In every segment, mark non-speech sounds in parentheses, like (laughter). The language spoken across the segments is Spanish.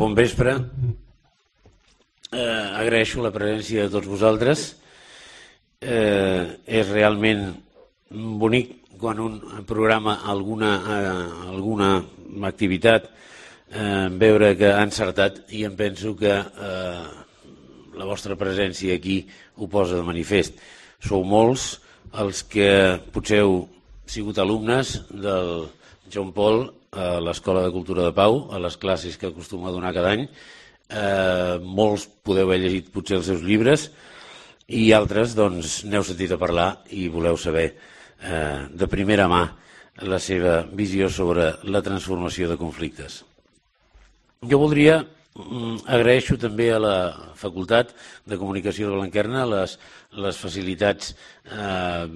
Bon vespre. Eh, agraeixo la presència de tots vosaltres. Eh, és realment bonic quan un programa alguna, eh, alguna activitat eh, veure que ha encertat i em penso que eh, la vostra presència aquí ho posa de manifest. Sou molts els que potser heu sigut alumnes del John Paul a l'Escola de Cultura de Pau, a les classes que acostuma a donar cada any. Eh, molts podeu haver llegit potser els seus llibres i altres doncs n'heu sentit a parlar i voleu saber eh, de primera mà la seva visió sobre la transformació de conflictes. Jo voldria mm, agraeixo també a la Facultat de Comunicació de Blanquerna les, les facilitats eh,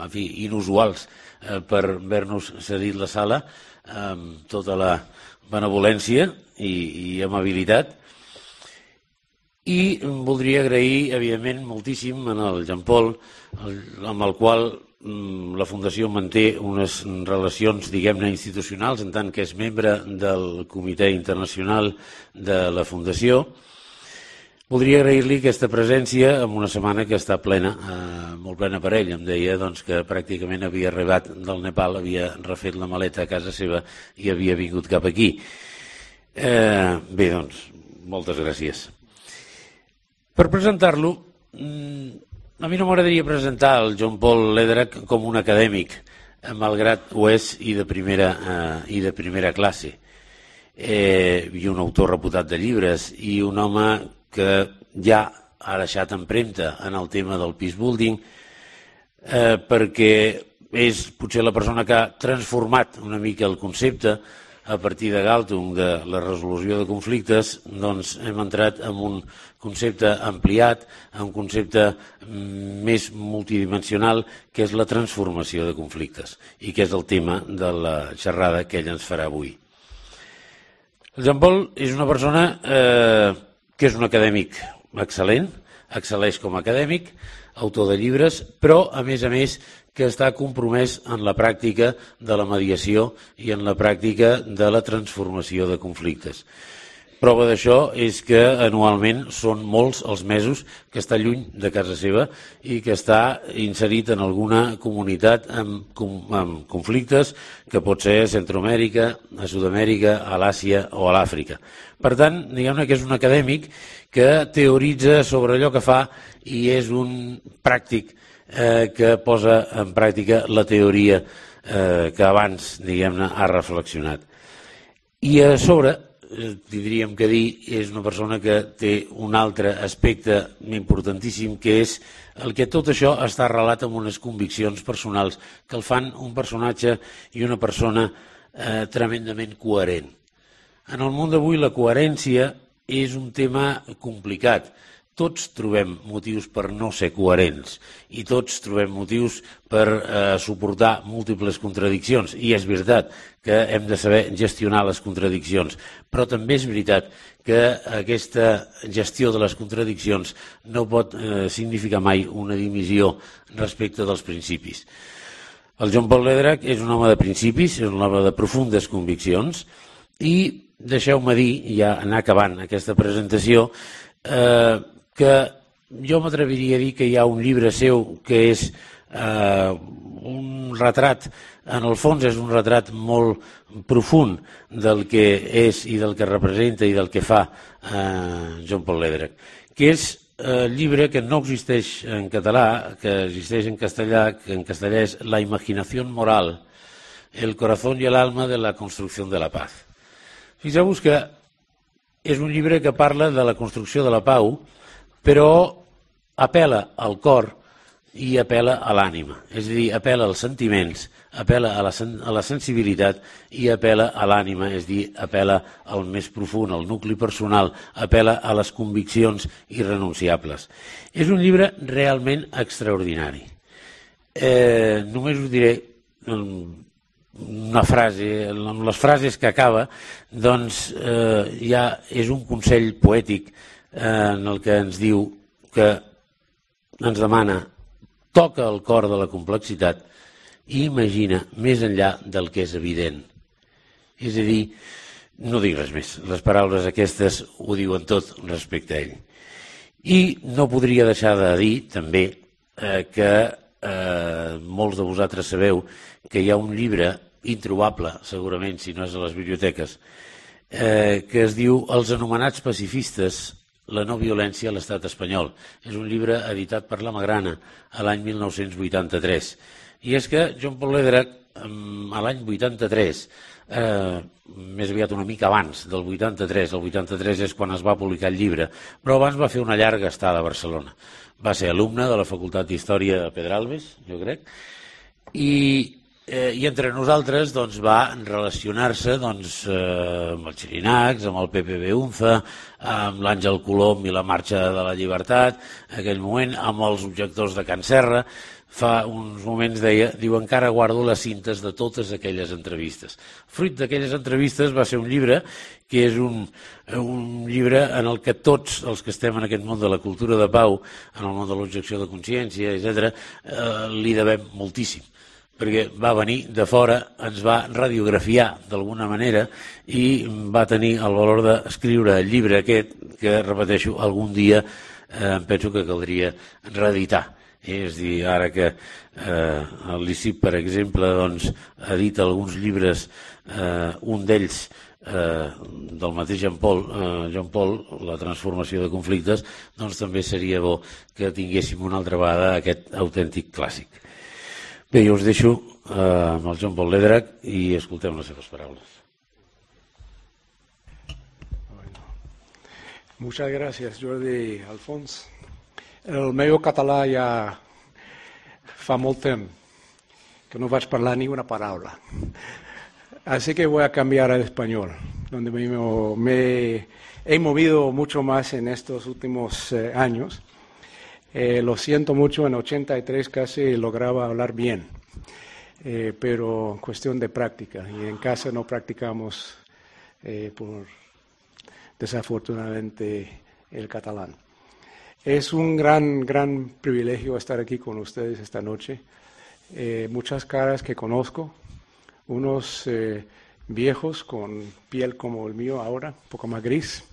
en fi, inusuals eh, per haver-nos cedit la sala amb tota la benevolència i, i amabilitat. I voldria agrair, evidentment, moltíssim en el Jean Paul, el, amb el qual mm, la Fundació manté unes relacions, diguem-ne, institucionals, en tant que és membre del Comitè Internacional de la Fundació, Voldria agrair-li aquesta presència en una setmana que està plena, eh, molt plena per ell. Em deia doncs, que pràcticament havia arribat del Nepal, havia refet la maleta a casa seva i havia vingut cap aquí. Eh, bé, doncs, moltes gràcies. Per presentar-lo, mm, a mi no m'agradaria presentar el John Paul Lederach com un acadèmic, malgrat ho és i de primera, eh, i de primera classe. Eh, i un autor reputat de llibres i un home que ja ha deixat empremta en el tema del peace building eh, perquè és potser la persona que ha transformat una mica el concepte a partir de Galtung de la resolució de conflictes, doncs hem entrat en un concepte ampliat, en un concepte mm, més multidimensional, que és la transformació de conflictes, i que és el tema de la xerrada que ell ens farà avui. El Jean Paul és una persona eh, que és un acadèmic excel·lent, excel·leix com a acadèmic, autor de llibres, però, a més a més, que està compromès en la pràctica de la mediació i en la pràctica de la transformació de conflictes. Prova d'això és que anualment són molts els mesos que està lluny de casa seva i que està inserit en alguna comunitat amb, amb conflictes que pot ser a Centroamèrica, a Sud-amèrica, a l'Àsia o a l'Àfrica. Per tant, diguem-ne que és un acadèmic que teoritza sobre allò que fa i és un pràctic eh, que posa en pràctica la teoria eh, que abans, diguem-ne, ha reflexionat. I a sobre, Eh, tindríem que dir, és una persona que té un altre aspecte importantíssim, que és el que tot això està arrelat amb unes conviccions personals que el fan un personatge i una persona eh, tremendament coherent. En el món d'avui la coherència és un tema complicat tots trobem motius per no ser coherents i tots trobem motius per eh, suportar múltiples contradiccions. I és veritat que hem de saber gestionar les contradiccions, però també és veritat que aquesta gestió de les contradiccions no pot eh, significar mai una dimissió respecte dels principis. El John Paul Lederach és un home de principis, és un home de profundes conviccions i deixeu-me dir, ja anar acabant aquesta presentació, eh, que jo m'atreviria a dir que hi ha un llibre seu que és eh, un retrat, en el fons és un retrat molt profund del que és i del que representa i del que fa eh, John Paul Lederach, que és eh, llibre que no existeix en català, que existeix en castellà, que en castellà és La imaginació moral, el corazón i el alma de la construcció de la paz. Fixeu-vos que és un llibre que parla de la construcció de la pau, però apela al cor i apela a l'ànima, és a dir, apela als sentiments, apela a la, a la sensibilitat i apela a l'ànima, és a dir, apela al més profund, al nucli personal, apela a les conviccions irrenunciables. És un llibre realment extraordinari. Eh, només us diré una frase, amb les frases que acaba, doncs eh, ja és un consell poètic en el que ens diu que ens demana toca el cor de la complexitat i imagina més enllà del que és evident. És a dir, No dic res més. Les paraules aquestes ho diuen tot respecte a ell. I no podria deixar de dir, també, eh, que eh, molts de vosaltres sabeu que hi ha un llibre introbable, segurament, si no és a les biblioteques, eh, que es diu Els anomenats pacifistes, la no violència a l'estat espanyol. És un llibre editat per la Magrana a l'any 1983. I és que John Paul Lederach, a l'any 83, eh, més aviat una mica abans del 83, el 83 és quan es va publicar el llibre, però abans va fer una llarga estada a Barcelona. Va ser alumne de la Facultat d'Història de Pedralbes, jo crec, i eh, i entre nosaltres doncs, va relacionar-se doncs, eh, amb els Xirinacs, amb el PPB UNFA, amb l'Àngel Colom i la Marxa de la Llibertat, en aquell moment, amb els objectors de Can Serra, fa uns moments deia, diu, encara guardo les cintes de totes aquelles entrevistes. Fruit d'aquelles entrevistes va ser un llibre que és un, un llibre en el que tots els que estem en aquest món de la cultura de pau, en el món de l'objecció de consciència, etc., eh, li devem moltíssim perquè va venir de fora, ens va radiografiar d'alguna manera i va tenir el valor d'escriure el llibre aquest que, repeteixo, algun dia eh, penso que caldria reeditar. És dir, ara que eh, LICIP, per exemple, doncs, edita alguns llibres, eh, un d'ells eh, del mateix Jean Paul, eh, Jean Paul, la transformació de conflictes, doncs també seria bo que tinguéssim una altra vegada aquest autèntic clàssic. Bé, jo us deixo eh, amb el John Paul Ledrac i escoltem les seves paraules. Muchas gracias, Jordi Alfons. El meu català ja fa molt temps que no vaig parlar ni una paraula. Así que voy a cambiar al español, donde me, me he movido mucho más en estos últimos eh, años. Eh, lo siento mucho, en 83 casi lograba hablar bien, eh, pero cuestión de práctica. Y en casa no practicamos, eh, por desafortunadamente, el catalán. Es un gran, gran privilegio estar aquí con ustedes esta noche. muchas caras que conozco, unos viejos con piel como el mío ahora, un poco más gris,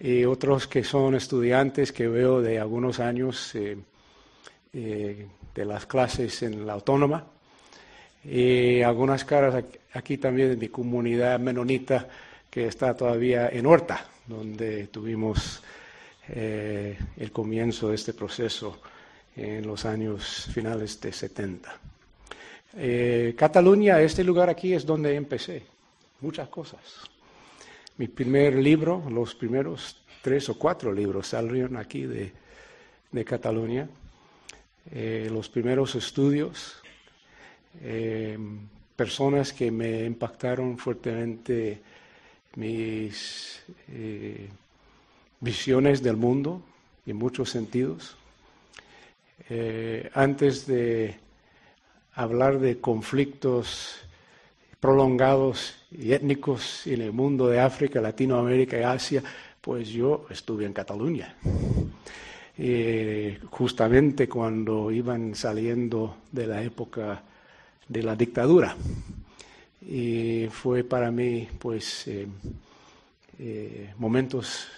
y otros que son estudiantes que veo de algunos años eh, eh, de las clases en la autónoma, y algunas caras aquí también de mi comunidad menonita que está todavía en Horta, donde tuvimos eh, el comienzo de este proceso en los años finales de 70. Cataluña, este lugar aquí es donde empecé, muchas cosas. Mi primer libro, los primeros tres o cuatro libros salieron aquí de, Cataluña. Eh, los primeros estudios, eh, personas que me impactaron fuertemente mis eh, visiones del mundo en muchos sentidos. antes de hablar de conflictos prolongados y étnicos en el mundo de África, Latinoamérica y Asia, pues yo estuve en Cataluña. justamente cuando iban saliendo de la época de la dictadura. Y fue para mí, pues, eh, eh, momentos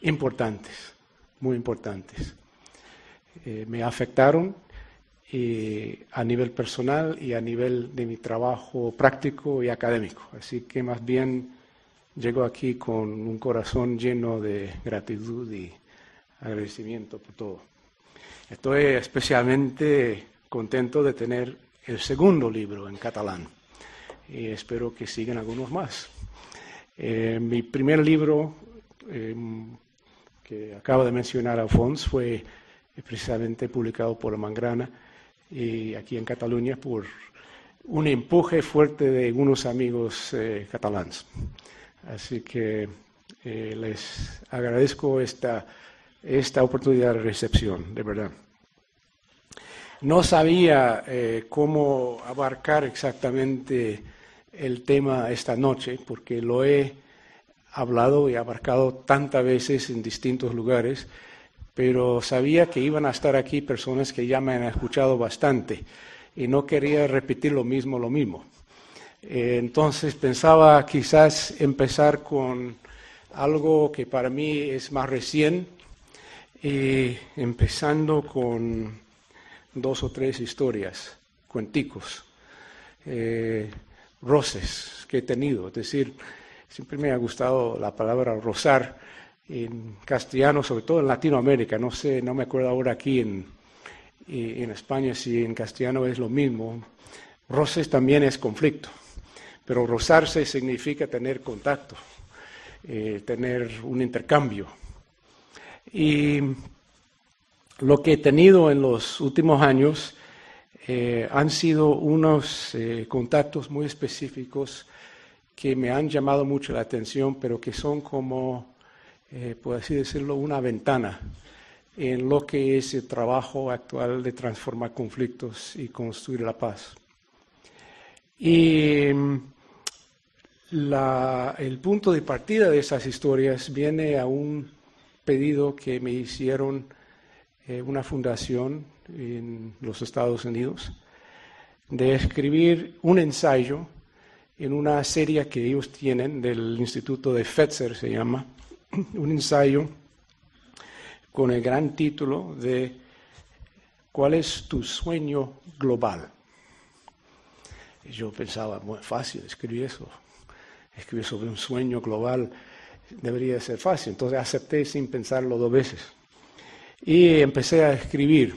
importantes, muy importantes. Eh, me afectaron a nivel personal y a nivel de mi trabajo práctico y académico. Así que más bien llego aquí con un corazón lleno de gratitud y agradecimiento por todo. Estoy especialmente contento de tener el segundo libro en catalán y espero que sigan algunos más. Eh, mi primer libro, em, que acaba de mencionar Alfons, fue precisamente publicado por Mangrana y aquí en Cataluña por un empuje fuerte de unos amigos eh, catalanes. Así que eh, les agradezco esta, esta oportunidad de recepción, de verdad. No sabía eh, cómo abarcar exactamente el tema esta noche, porque lo he hablado y abarcado tantas veces en distintos lugares pero sabía que iban a estar aquí personas que ya me han escuchado bastante y no quería repetir lo mismo, lo mismo. Eh, entonces pensaba quizás empezar con algo que para mí es más recién, eh, empezando con dos o tres historias, cuenticos, eh, roces que he tenido. Es decir, siempre me ha gustado la palabra rozar en castellano, sobre todo en Latinoamérica. No sé, no me acuerdo ahora aquí en, en España si en castellano es lo mismo. Roces también es conflicto, pero rozarse significa tener contacto, eh, tener un intercambio. Y lo que he tenido en los últimos años eh, han sido unos eh, contactos muy específicos que me han llamado mucho la atención, pero que son como, por así decirlo, una ventana en lo que es el trabajo actual de transformar conflictos y construir la paz. Y mm, el punto de partida de esas historias viene a un pedido que me hicieron eh, una fundación en los Estados Unidos de escribir un ensayo en una serie que ellos tienen del Instituto de Fetzer, se llama, (clears throat) un ensayo con el gran título de ¿Cuál es tu sueño global? Y yo pensaba, muy fácil escribir eso. Escribir sobre un sueño global debería ser fácil. Entonces acepté sin pensarlo dos veces. Y empecé a escribir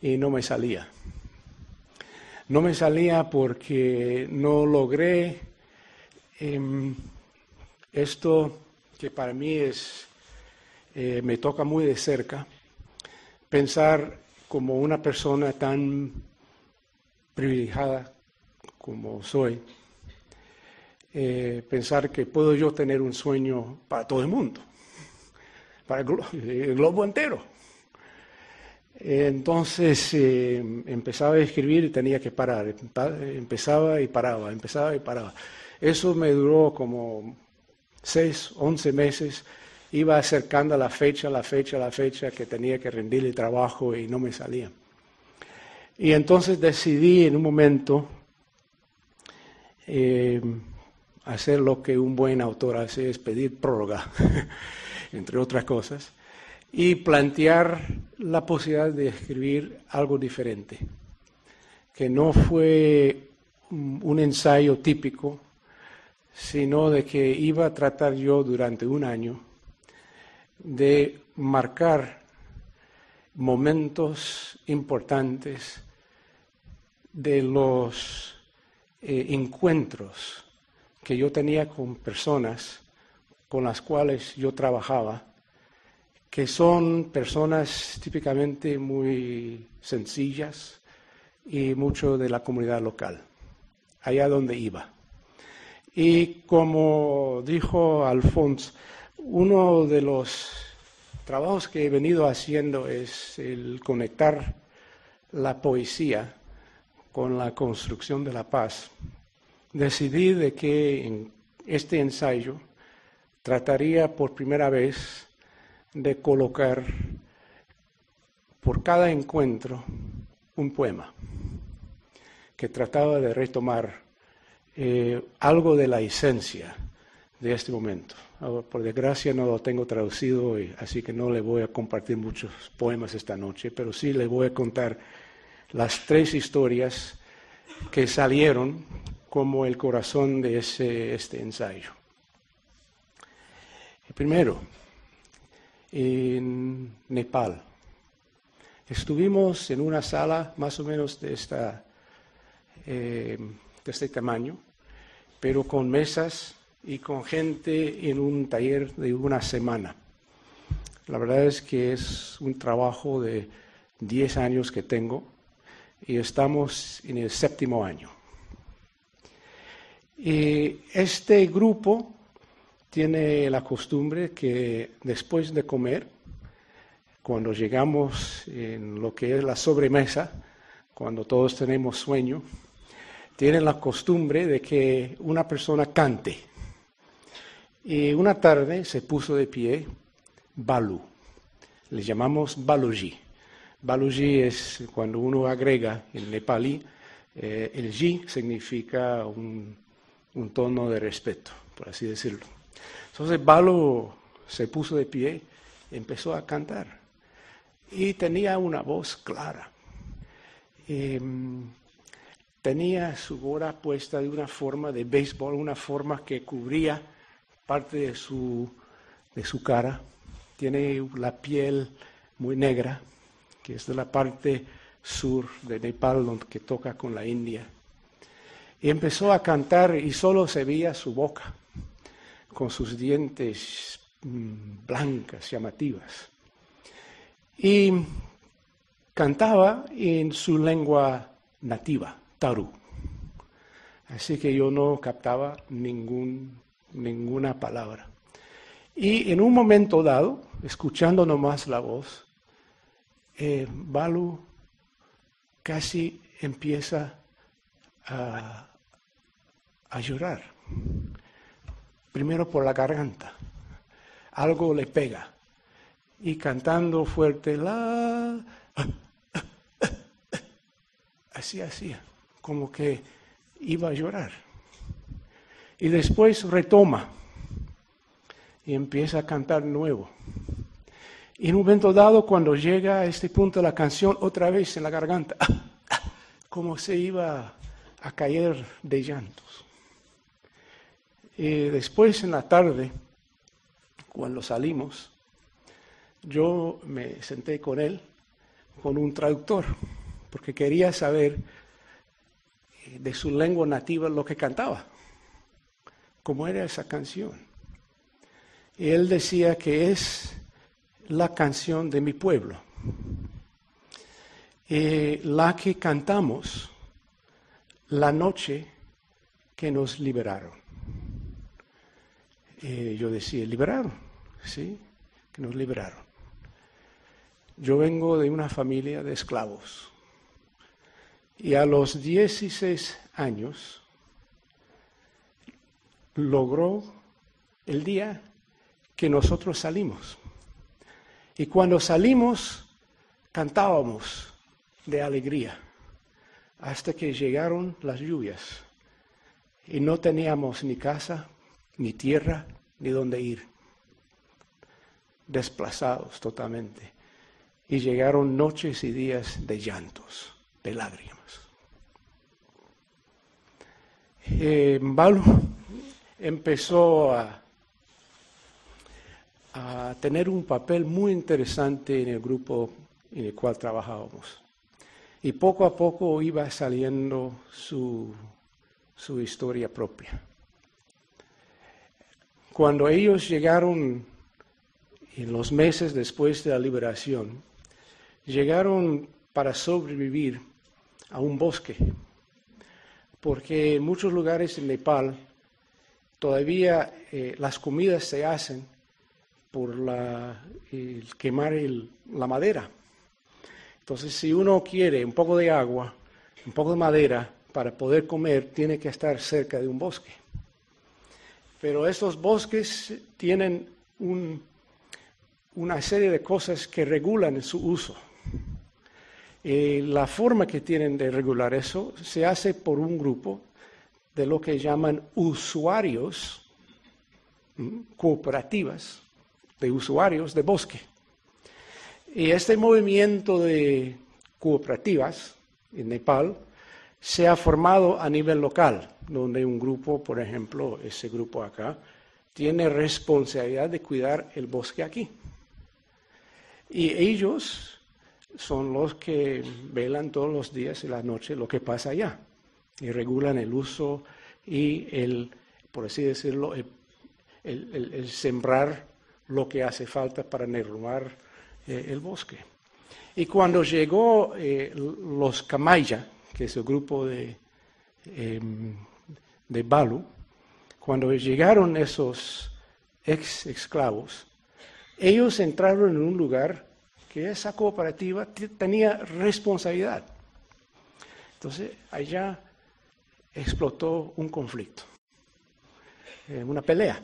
y no me salía. No me salía porque no logré em, esto que para mí es eh, me toca muy de cerca pensar como una persona tan privilegiada como soy, eh, pensar que puedo yo tener un sueño para todo el mundo, para el, (laughs) globo entero. Entonces eh, empezaba a escribir y tenía que parar, empezaba y paraba, empezaba y paraba. Eso me duró como seis, once meses iba acercando la fecha, la fecha, la fecha que tenía que rendir el trabajo y no me salía. Y entonces decidí en un momento eh, hacer lo que un buen autor hace, es pedir prórroga, (laughs) entre otras cosas, y plantear la posibilidad de escribir algo diferente, que no fue un ensayo típico, sino de que iba a tratar yo durante un año de marcar momentos importantes de los eh, encuentros que yo tenía con personas con las cuales yo trabajaba, que son personas típicamente muy sencillas y mucho de la comunidad local, allá donde iba. Y como dijo Alfonso, uno de los trabajos que he venido haciendo es el conectar la poesía con la construcción de la paz. Decidí de que en este ensayo trataría por primera vez de colocar por cada encuentro un poema que trataba de retomar eh, algo de la esencia de este momento. Por desgracia no lo tengo traducido, así que no le voy a compartir muchos poemas esta noche, pero sí le voy a contar las tres historias que salieron como el corazón de ese, este ensayo. Primero, en Nepal. Estuvimos en una sala más o menos de, esta, eh, de este tamaño, pero con mesas y con gente en un taller de una semana. La verdad es que es un trabajo de 10 años que tengo y estamos en el séptimo año. Y este grupo tiene la costumbre que después de comer, cuando llegamos en lo que es la sobremesa, cuando todos tenemos sueño, tienen la costumbre de que una persona cante. Y una tarde se puso de pie Balu. Le llamamos Baluji. Baluji es cuando uno agrega en nepalí Eh, el G significa un, tono de respeto, por así decirlo. Entonces Balo se puso de pie empezó a cantar. Y tenía una voz clara. Em, tenía su gorra puesta de una forma de béisbol, una forma que cubría parte de su, de su cara. Tiene la piel muy negra, que es de la parte sur de Nepal, donde, que toca con la India. Y empezó a cantar y solo se veía su boca, con sus dientes mm, blancas, llamativas. Y cantaba en su lengua nativa, Taru. Así que yo no captaba ningún, ninguna palabra. Y en un momento dado, escuchando nomás la voz, eh, Balu casi empieza a, llorar. Primero por la garganta. Algo le pega. Y cantando fuerte, la... Así hacía, como que iba a llorar. Y después retoma y empieza a cantar nuevo. Y en un momento dado, cuando llega a este punto de la canción, otra vez en la garganta, como se iba a caer de llantos. Y después en la tarde, cuando salimos, yo me senté con él, con un traductor, porque quería saber de su lengua nativa lo que cantaba, cómo era esa canción. Y él decía que es la canción de mi pueblo, eh, la que cantamos la noche que nos liberaron. Eh, yo decía, liberaron, ¿sí? Que nos liberaron. Yo vengo de una familia de esclavos y a los 16 años logró el día que nosotros salimos. Y cuando salimos, cantábamos de alegría hasta que llegaron las lluvias y no teníamos ni casa, ni tierra, ni dónde ir. Desplazados totalmente. Y llegaron noches y días de llantos, de lágrimas. Eh, Balu empezó a a tener un papel muy interesante en el grupo en el cual trabajábamos. Y poco a poco iba saliendo su, su historia propia. Cuando ellos llegaron, en los meses después de la liberación, llegaron para sobrevivir a un bosque, porque en muchos lugares en Nepal todavía eh, las comidas se hacen por la, el quemar la madera. Entonces, si uno quiere un poco de agua, un poco de madera para poder comer, tiene que estar cerca de un bosque. Pero estos bosques tienen una serie de cosas que regulan su uso. Eh, la forma que tienen de regular eso se hace por un grupo de lo que llaman usuarios cooperativas de usuarios de bosque. Y este movimiento de cooperativas en Nepal se ha formado a nivel local, donde un grupo, por ejemplo, ese grupo acá, tiene responsabilidad de cuidar el bosque aquí. Y ellos son los que velan todos los días y las noches lo que pasa allá y regulan el uso y el, por así decirlo, el sembrar lo que hace falta para derrumbar eh, el bosque. Y cuando llegó eh, los Kamaya, que es el grupo de, em, de Balu, cuando llegaron esos ex esclavos, ellos entraron en un lugar esa cooperativa tenía responsabilidad. Entonces, allá explotó un conflicto, eh, una pelea.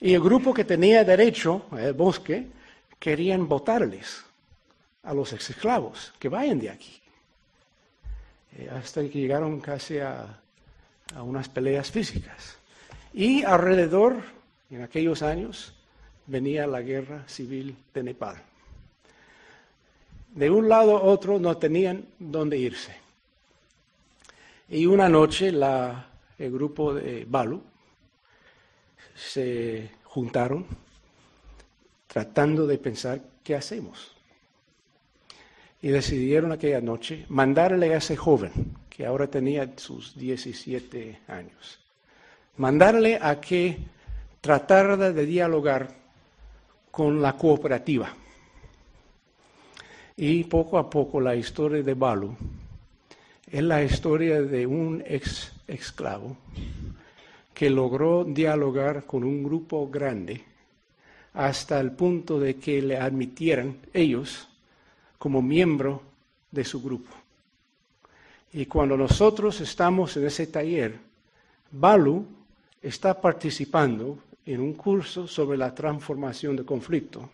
Y el grupo que tenía derecho al bosque querían votarles a los esclavos, que vayan de aquí. eh, hasta que llegaron casi a, a unas peleas físicas. Y alrededor, en aquellos años, venía la guerra civil de Nepal. De un lado a otro no tenían dónde irse. Y una noche el grupo de Balu se juntaron tratando de pensar qué hacemos. Y decidieron aquella noche mandarle a ese joven, que ahora tenía sus 17 años, mandarle a que tratara de dialogar con la cooperativa. Y poco a poco la historia de Balu es la historia de un ex esclavo que logró dialogar con un grupo grande hasta el punto de que le admitieran ellos como miembro de su grupo. Y cuando nosotros estamos en ese taller, Balu está participando en un curso sobre la transformación de conflicto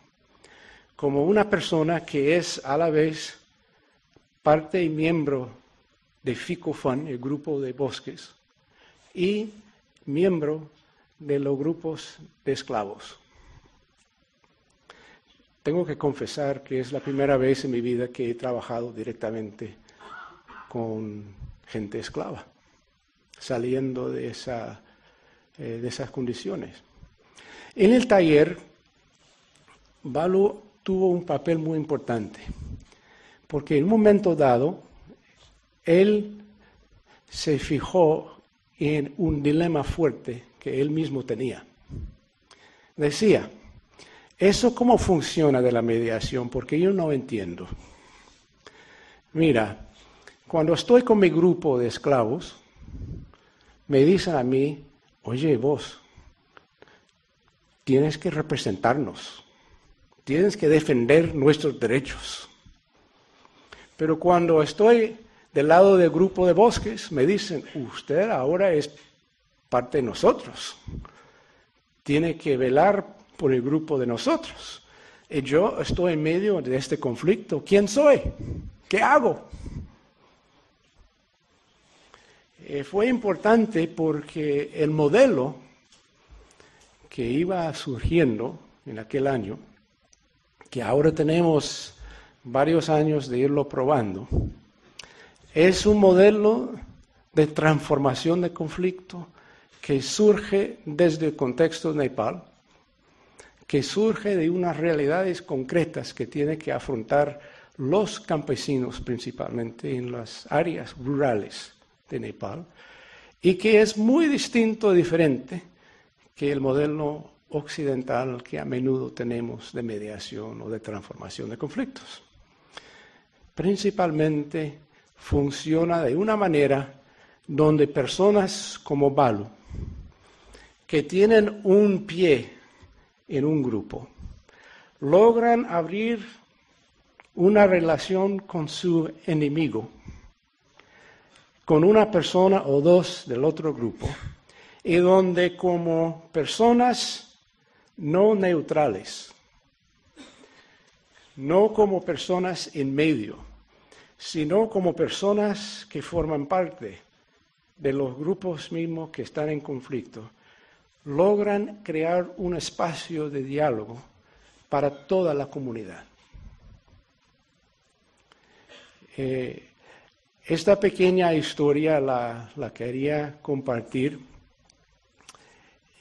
como una persona que es a la vez parte y miembro de FICOFAN, el grupo de bosques, y miembro de los grupos de esclavos. Tengo que confesar que es la primera vez en mi vida que he trabajado directamente con gente esclava, saliendo de, eh, esas condiciones. En el taller, Balu tuvo un papel muy importante, porque en un momento dado, él se fijó en un dilema fuerte que él mismo tenía. Decía, ¿Eso cómo funciona de la mediación? Porque yo no entiendo. Mira, cuando estoy con mi grupo de esclavos, me dicen a mí, oye vos, tienes que representarnos, tienes que defender nuestros derechos. Pero cuando estoy del lado del grupo de bosques, me dicen, usted ahora es parte de nosotros, tiene que velar por el grupo de nosotros. Y yo estoy en medio de este conflicto. ¿Quién soy? ¿Qué hago? Eh, fue importante porque el modelo que iba surgiendo en aquel año, que ahora tenemos varios años de irlo probando, es un modelo de transformación de conflicto que surge desde el contexto de Nepal, que surge de unas realidades concretas que tienen que afrontar los campesinos principalmente en las áreas rurales de Nepal y que es muy distinto diferente que el modelo occidental que a menudo tenemos de mediación o de transformación de conflictos. Principalmente funciona de una manera donde personas como Balu, que tienen un pie en un grupo, logran abrir una relación con su enemigo, con una persona o dos del otro grupo, y donde como personas no neutrales, no como personas en medio, sino como personas que forman parte de los grupos mismos que están en conflicto, logran crear un espacio de diálogo para toda la comunidad. Eh, esta pequeña historia la, quería compartir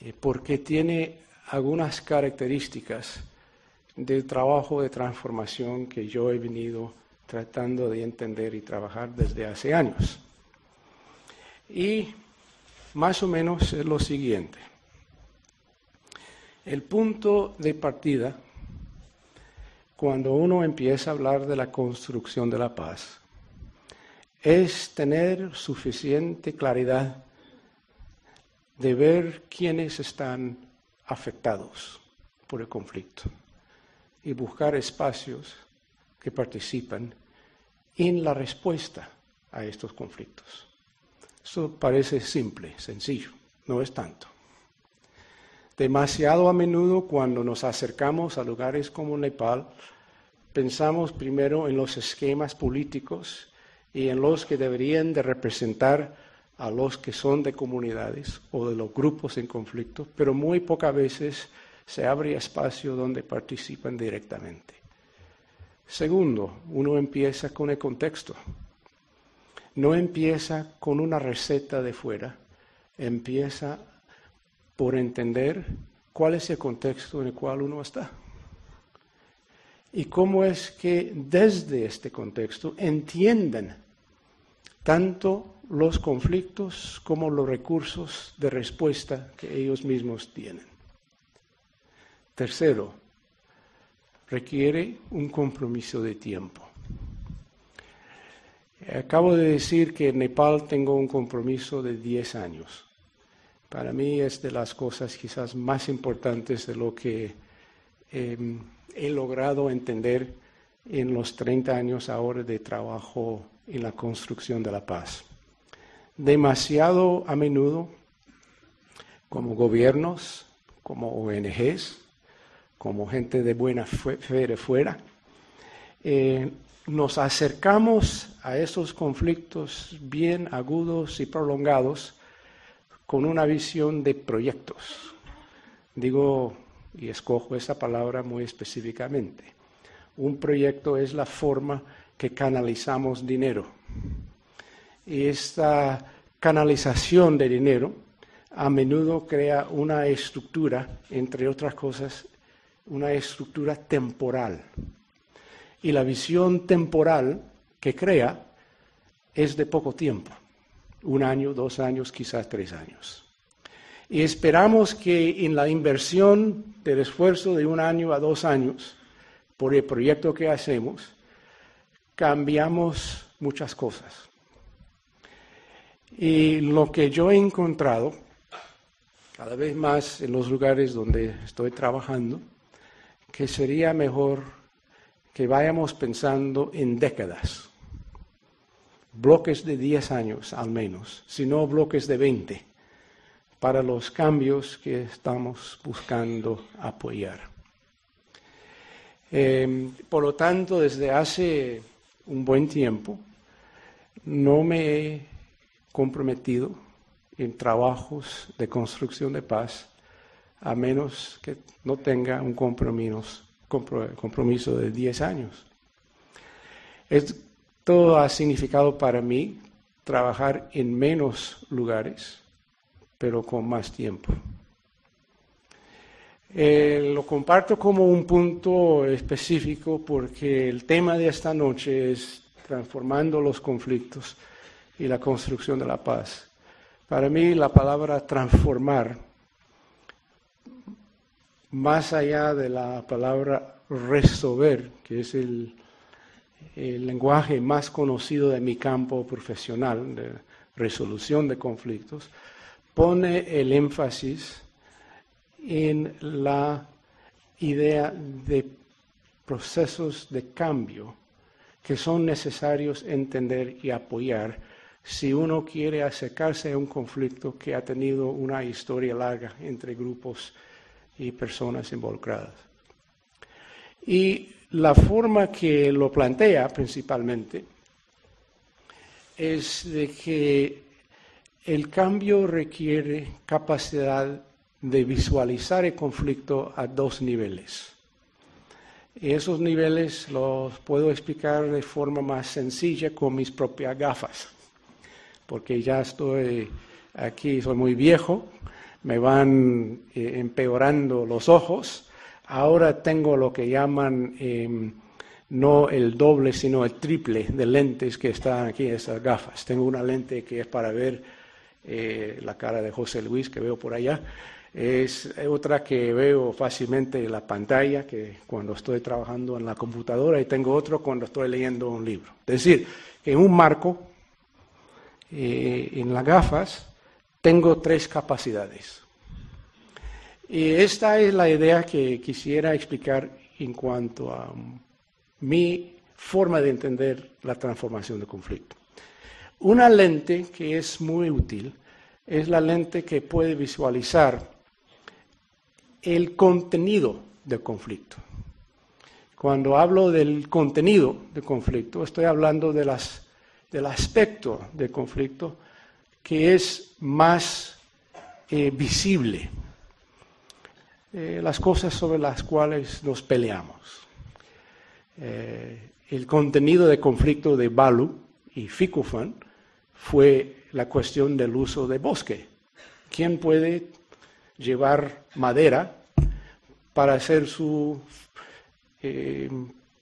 eh, porque tiene algunas características del trabajo de transformación que yo he venido tratando de entender y trabajar desde hace años. Y más o menos es lo siguiente. El punto de partida, cuando uno empieza a hablar de la construcción de la paz, es tener suficiente claridad de ver quiénes están afectados por el conflicto y buscar espacios que participan en la respuesta a estos conflictos. Eso parece simple, sencillo, no es tanto. Demasiado a menudo cuando nos acercamos a lugares como Nepal, pensamos primero en los esquemas políticos y en los que deberían de representar a los que son de comunidades o de los grupos en conflicto, pero muy pocas veces se abre espacio donde participan directamente. Segundo, uno empieza con el contexto. No empieza con una receta de fuera, empieza por entender cuál es el contexto en el cual uno está. Y cómo es que desde este contexto entienden tanto los conflictos como los recursos de respuesta que ellos mismos tienen. Tercero, requiere un compromiso de tiempo. Acabo de decir que en Nepal tengo un compromiso de 10 años. Para mí es de las cosas quizás más importantes de lo que em, he logrado entender en los 30 años ahora de trabajo en la construcción de la paz. Demasiado a menudo, como gobiernos, como ONGs, como gente de buena fe de fuera, eh, nos acercamos a esos conflictos bien agudos y prolongados con una visión de proyectos. Digo y escojo esa palabra muy específicamente. Un proyecto es la forma que canalizamos dinero. Esta canalización de dinero a menudo crea una estructura, entre otras cosas, una estructura temporal. Y la visión temporal que crea es de poco tiempo, un año, dos años, quizás tres años. Y esperamos que en la inversión del esfuerzo de un año a dos años por el proyecto que hacemos, cambiamos muchas cosas. Y lo que yo he encontrado, cada vez más en los lugares donde estoy trabajando, que sería mejor que vayamos pensando en décadas, bloques de 10 años al menos, si no bloques de 20, para los cambios que estamos buscando apoyar. Eh, por lo tanto, desde hace un buen tiempo, no me he comprometido en trabajos de construcción de paz a menos que no tenga un compromiso, de 10 años. Esto ha significado para mí trabajar en menos lugares, pero con más tiempo. Eh, lo comparto como un punto específico porque el tema de esta noche es transformando los conflictos y la construcción de la paz. Para mí la palabra transformar, más allá de la palabra resolver, que es el, lenguaje más conocido de mi campo profesional, de resolución de conflictos, pone el énfasis en la idea de procesos de cambio que son necesarios entender y apoyar si uno quiere acercarse a un conflicto que ha tenido una historia larga entre grupos y personas involucradas. Y la forma que lo plantea principalmente es de que el cambio requiere capacidad de visualizar el conflicto a dos niveles. Y esos niveles los puedo explicar de forma más sencilla con mis propias gafas, porque ya estoy aquí, soy muy viejo, me van eh, empeorando los ojos, ahora tengo lo que llaman em, no el doble, sino el triple de lentes que están aquí esas gafas. Tengo una lente que es para ver eh, la cara de José Luis que veo por allá, es otra que veo fácilmente en la pantalla, que cuando estoy trabajando en la computadora, y tengo otro cuando estoy leyendo un libro. Es decir, en un marco, eh, en las gafas, tengo tres capacidades. Y esta es la idea que quisiera explicar en cuanto a mi forma de entender la transformación de conflicto. Una lente que es muy útil es la lente que puede visualizar el contenido del conflicto. Cuando hablo del contenido del conflicto, estoy hablando de las del aspecto del conflicto que es más eh, visible, eh, las cosas sobre las cuales nos peleamos. Eh, el contenido de conflicto de Balu y Ficufan fue la cuestión del uso de bosque. ¿Quién puede llevar madera para hacer su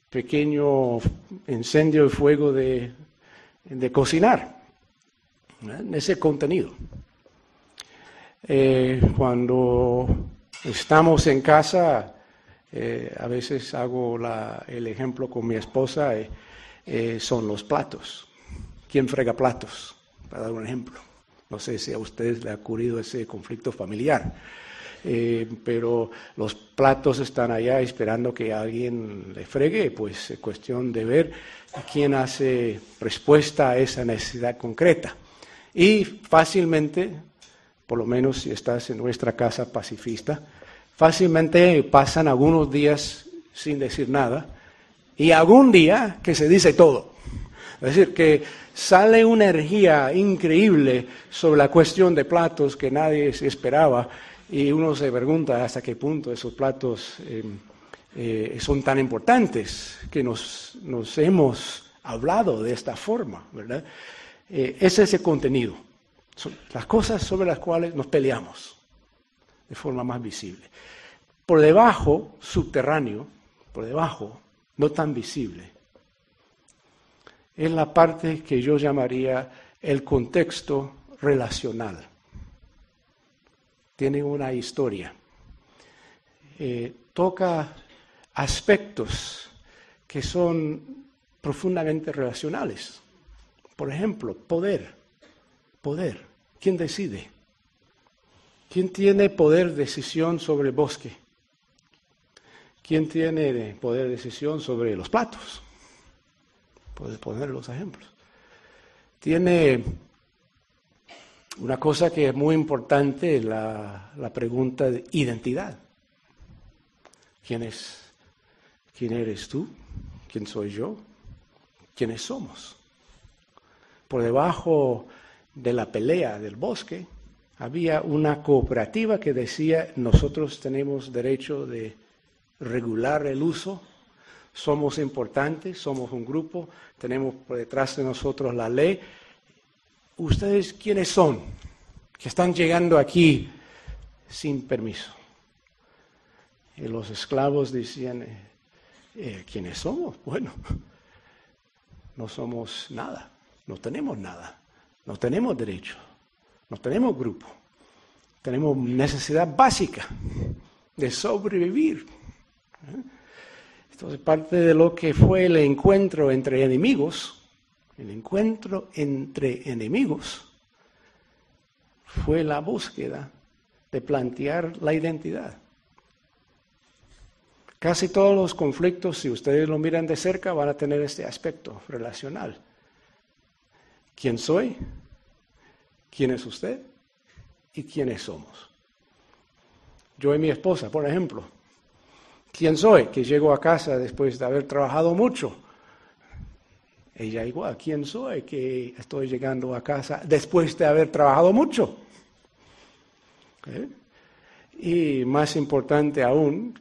pequeño incendio y fuego de, de cocinar, ese contenido. Eh, cuando estamos en casa, eh, a veces hago el ejemplo con mi esposa, eh, son los platos. ¿Quién frega platos? Para dar un ejemplo. No sé si a ustedes le ha ocurrido ese conflicto familiar. Eh, pero los platos están allá esperando que alguien le fregue, pues es cuestión de ver quién hace respuesta a esa necesidad concreta. Y fácilmente, por lo menos si estás en nuestra casa pacifista, fácilmente pasan algunos días sin decir nada y algún día que se dice todo. Es decir, que sale una energía increíble sobre la cuestión de platos que nadie se esperaba y uno se pregunta hasta qué punto esos platos eh, eh, son tan importantes que nos, hemos hablado de esta forma, ¿verdad? Eh, ese es el contenido. Son las cosas sobre las cuales nos peleamos de forma más visible. Por debajo, subterráneo, por debajo, no tan visible, es la parte que yo llamaría el contexto relacional tiene una historia. Eh, toca aspectos que son profundamente relacionales. Por ejemplo, poder. Poder. ¿Quién decide? ¿Quién tiene poder de decisión sobre el bosque? ¿Quién tiene poder de decisión sobre los platos? Puedes poner los ejemplos. Tiene una cosa que es muy importante es la, pregunta de identidad. ¿Quién, es, ¿Quién eres tú? ¿Quién soy yo? ¿Quiénes somos? Por debajo de la pelea del bosque había una cooperativa que decía nosotros tenemos derecho de regular el uso, somos importantes, somos un grupo, tenemos por detrás de nosotros la ley, ¿ustedes quiénes son? Que están llegando aquí sin permiso. Y los esclavos decían, eh, eh, ¿quiénes somos? (laughs) Bueno, no somos nada, no tenemos nada, no tenemos derecho, no tenemos grupo, tenemos necesidad básica de sobrevivir. ¿Eh? Entonces, parte de lo que fue el encuentro entre enemigos, el encuentro entre enemigos fue la búsqueda de plantear la identidad. Casi todos los conflictos, si ustedes lo miran de cerca, van a tener este aspecto relacional. ¿Quién soy? ¿Quién es usted? ¿Y quiénes somos? Yo y mi esposa, por ejemplo. ¿Quién soy? Que llego a casa después de haber trabajado mucho ella igual, ¿quién soy que estoy llegando a casa después de haber trabajado mucho? ¿Eh? Y más importante aún,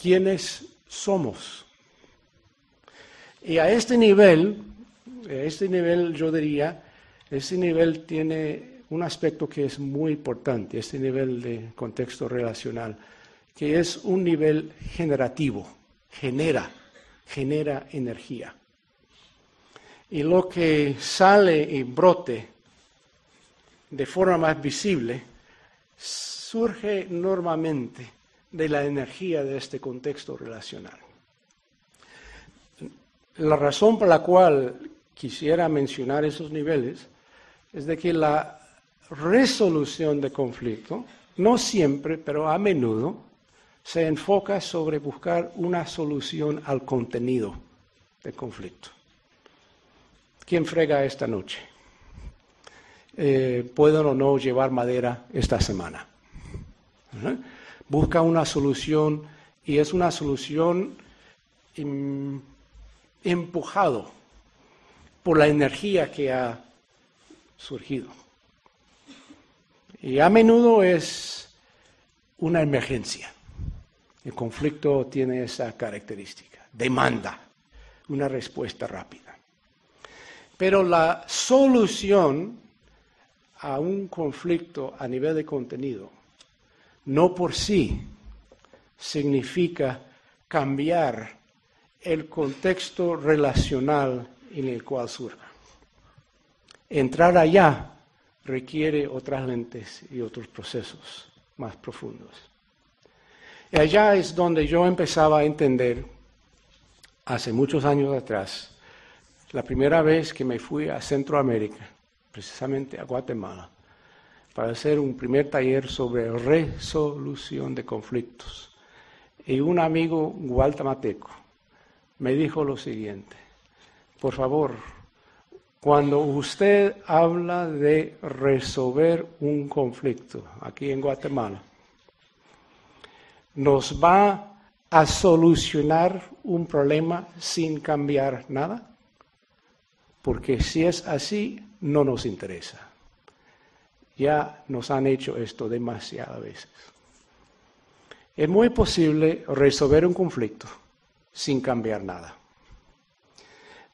¿quiénes somos? Y a este nivel, a este nivel yo diría, este nivel tiene un aspecto que es muy importante, este nivel de contexto relacional, que es un nivel generativo, genera, genera energía y lo que sale y brote de forma más visible surge normalmente de la energía de este contexto relacional. La razón por la cual quisiera mencionar esos niveles es de que la resolución de conflicto, no siempre, pero a menudo, se enfoca sobre buscar una solución al contenido del conflicto. ¿Quién frega esta noche? Eh, ¿Pueden o no llevar madera esta semana? ¿Eh? Busca una solución y es una solución empujado por la energía que ha surgido. Y a menudo es una emergencia. El conflicto tiene esa característica, demanda una respuesta rápida. Pero la solución a un conflicto a nivel de contenido no por sí significa cambiar el contexto relacional en el cual surja. Entrar allá requiere otras lentes y otros procesos más profundos. Allá es donde yo empezaba a entender, hace muchos años atrás, la primera vez que me fui a Centroamérica, precisamente a Guatemala, para hacer un primer taller sobre resolución de conflictos. Y un amigo guatemalteco me dijo lo siguiente, por favor, cuando usted habla de resolver un conflicto aquí en Guatemala, ¿nos va a solucionar un problema sin cambiar nada? Porque si es así, no nos interesa. Ya nos han hecho esto demasiadas veces. Es muy posible resolver un conflicto sin cambiar nada.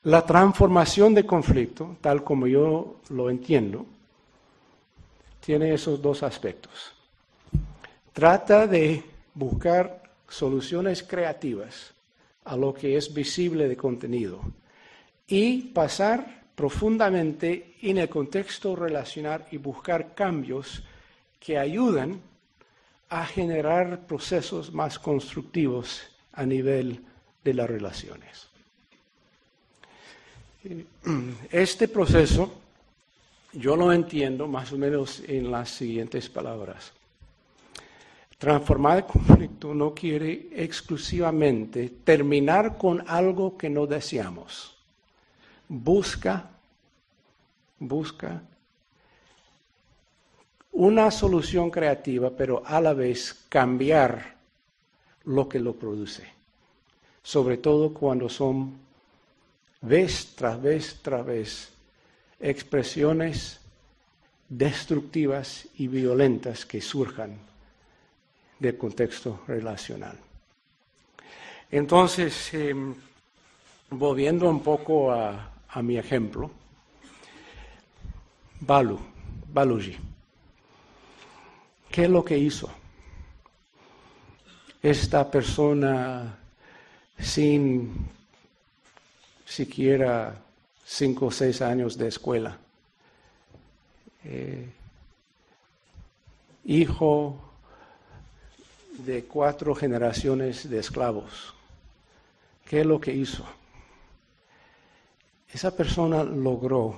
La transformación de conflicto, tal como yo lo entiendo, tiene esos dos aspectos. Trata de buscar soluciones creativas a lo que es visible de contenido y pasar profundamente en el contexto relacional y buscar cambios que ayudan a generar procesos más constructivos a nivel de las relaciones. Este proceso yo lo entiendo más o menos en las siguientes palabras. Transformar el conflicto no quiere exclusivamente terminar con algo que no deseamos. Busca, busca una solución creativa, pero a la vez cambiar lo que lo produce. Sobre todo cuando son vez tras vez tras vez expresiones destructivas y violentas que surjan del contexto relacional. Entonces, em, volviendo un poco a, a, mi ejemplo, Balu, Baluji. ¿Qué es lo que hizo? Esta persona sin siquiera cinco o seis años de escuela, eh, hijo de cuatro generaciones de esclavos. ¿Qué es lo que hizo? Esa persona logró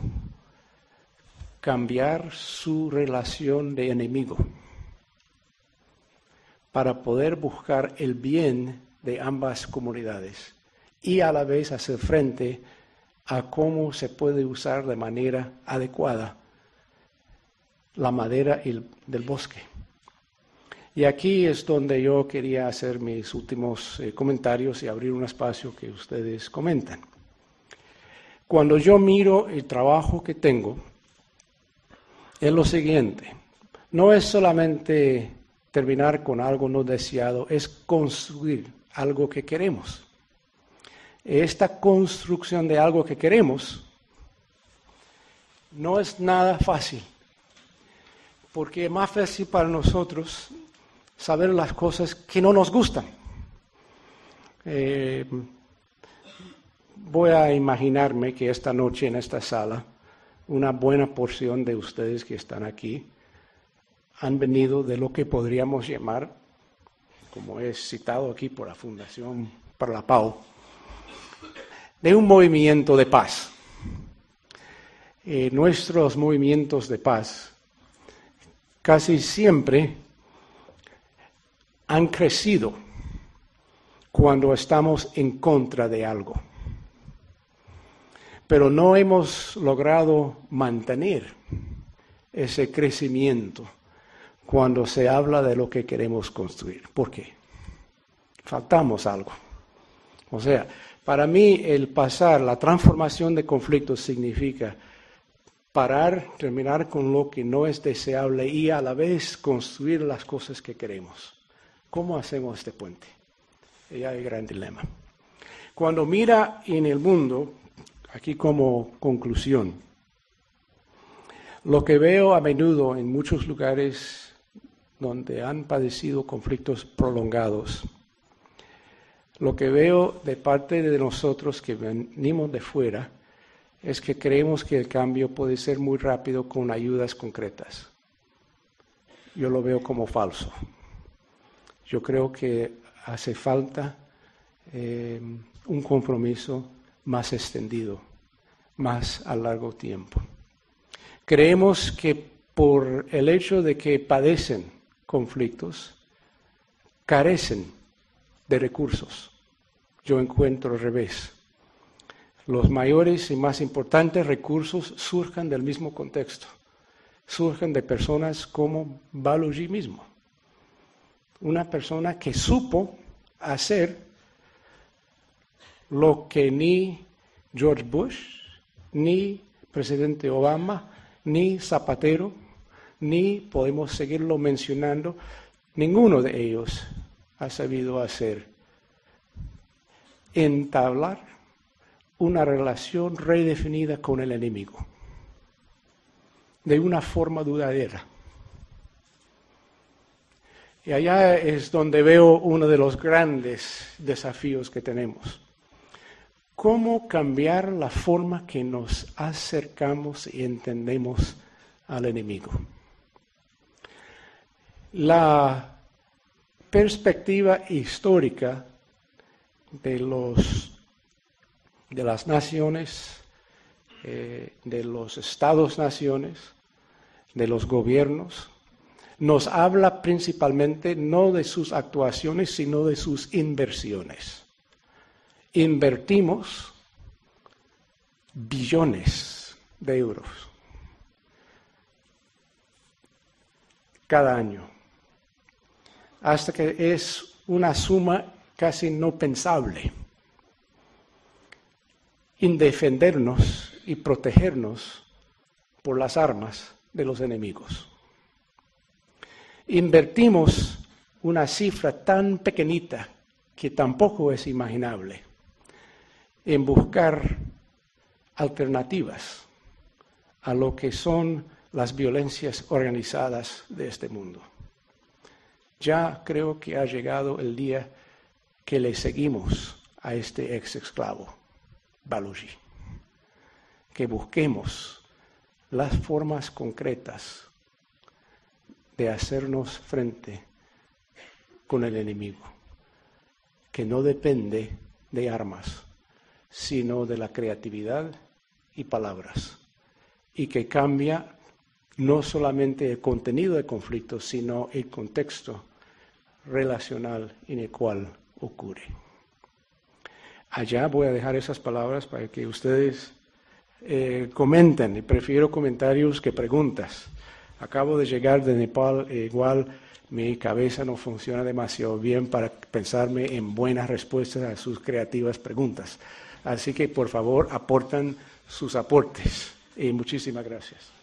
cambiar su relación de enemigo para poder buscar el bien de ambas comunidades y a la vez hacer frente a cómo se puede usar de manera adecuada la madera del bosque. Y aquí es donde yo quería hacer mis últimos eh, comentarios y abrir un espacio que ustedes comentan. Cuando yo miro el trabajo que tengo, es lo siguiente, no es solamente terminar con algo no deseado, es construir algo que queremos. Esta construcción de algo que queremos no es nada fácil, porque es más fácil para nosotros saber las cosas que no nos gustan. Eh, voy a imaginarme que esta noche en esta sala una buena porción de ustedes que están aquí han venido de lo que podríamos llamar, como es citado aquí por la Fundación para la Pau, de un movimiento de paz. Eh, nuestros movimientos de paz casi siempre han crecido cuando estamos en contra de algo, pero no hemos logrado mantener ese crecimiento cuando se habla de lo que queremos construir. ¿Por qué? Faltamos algo. O sea, Para mí, el pasar, la transformación de conflictos significa parar, terminar con lo que no es deseable y a la vez construir las cosas que queremos. ¿Cómo hacemos este puente? Y hay un gran dilema. Cuando mira en el mundo, aquí como conclusión, lo que veo a menudo en muchos lugares donde han padecido conflictos prolongados, lo que veo de parte de nosotros que venimos de fuera es que creemos que el cambio puede ser muy rápido con ayudas concretas. Yo lo veo como falso. Yo creo que hace falta eh, un compromiso más extendido, más a largo tiempo. Creemos que por el hecho de que padecen conflictos, carecen de recursos. Yo encuentro al revés. Los mayores y más importantes recursos surgen del mismo contexto, surgen de personas como Baluji mismo una persona que supo hacer lo que ni George Bush, ni presidente Obama, ni Zapatero, ni podemos seguirlo mencionando, ninguno de ellos ha sabido hacer. Entablar una relación redefinida con el enemigo, de una forma duradera. Y allá es donde veo uno de los grandes desafíos que tenemos. ¿Cómo cambiar la forma que nos acercamos y entendemos al enemigo? La perspectiva histórica de, los, de las naciones, eh, de los estados-naciones, de los gobiernos, nos habla principalmente no de sus actuaciones, sino de sus inversiones. Invertimos billones de euros cada año, hasta que es una suma casi no pensable. En defendernos y protegernos por las armas de los enemigos. Invertimos una cifra tan pequeñita que tampoco es imaginable en buscar alternativas a lo que son las violencias organizadas de este mundo. Ya creo que ha llegado el día que le seguimos a este ex esclavo, Baluji, que busquemos las formas concretas de hacernos frente con el enemigo, que no depende de armas, sino de la creatividad y palabras, y que cambia no solamente el contenido del conflicto, sino el contexto relacional en el cual ocurre. Allá voy a dejar esas palabras para que ustedes eh, comenten, y prefiero comentarios que preguntas. Acabo de llegar de Nepal, e igual mi cabeza no funciona demasiado bien para pensarme en buenas respuestas a sus creativas preguntas. Así que por favor aportan sus aportes y muchísimas gracias.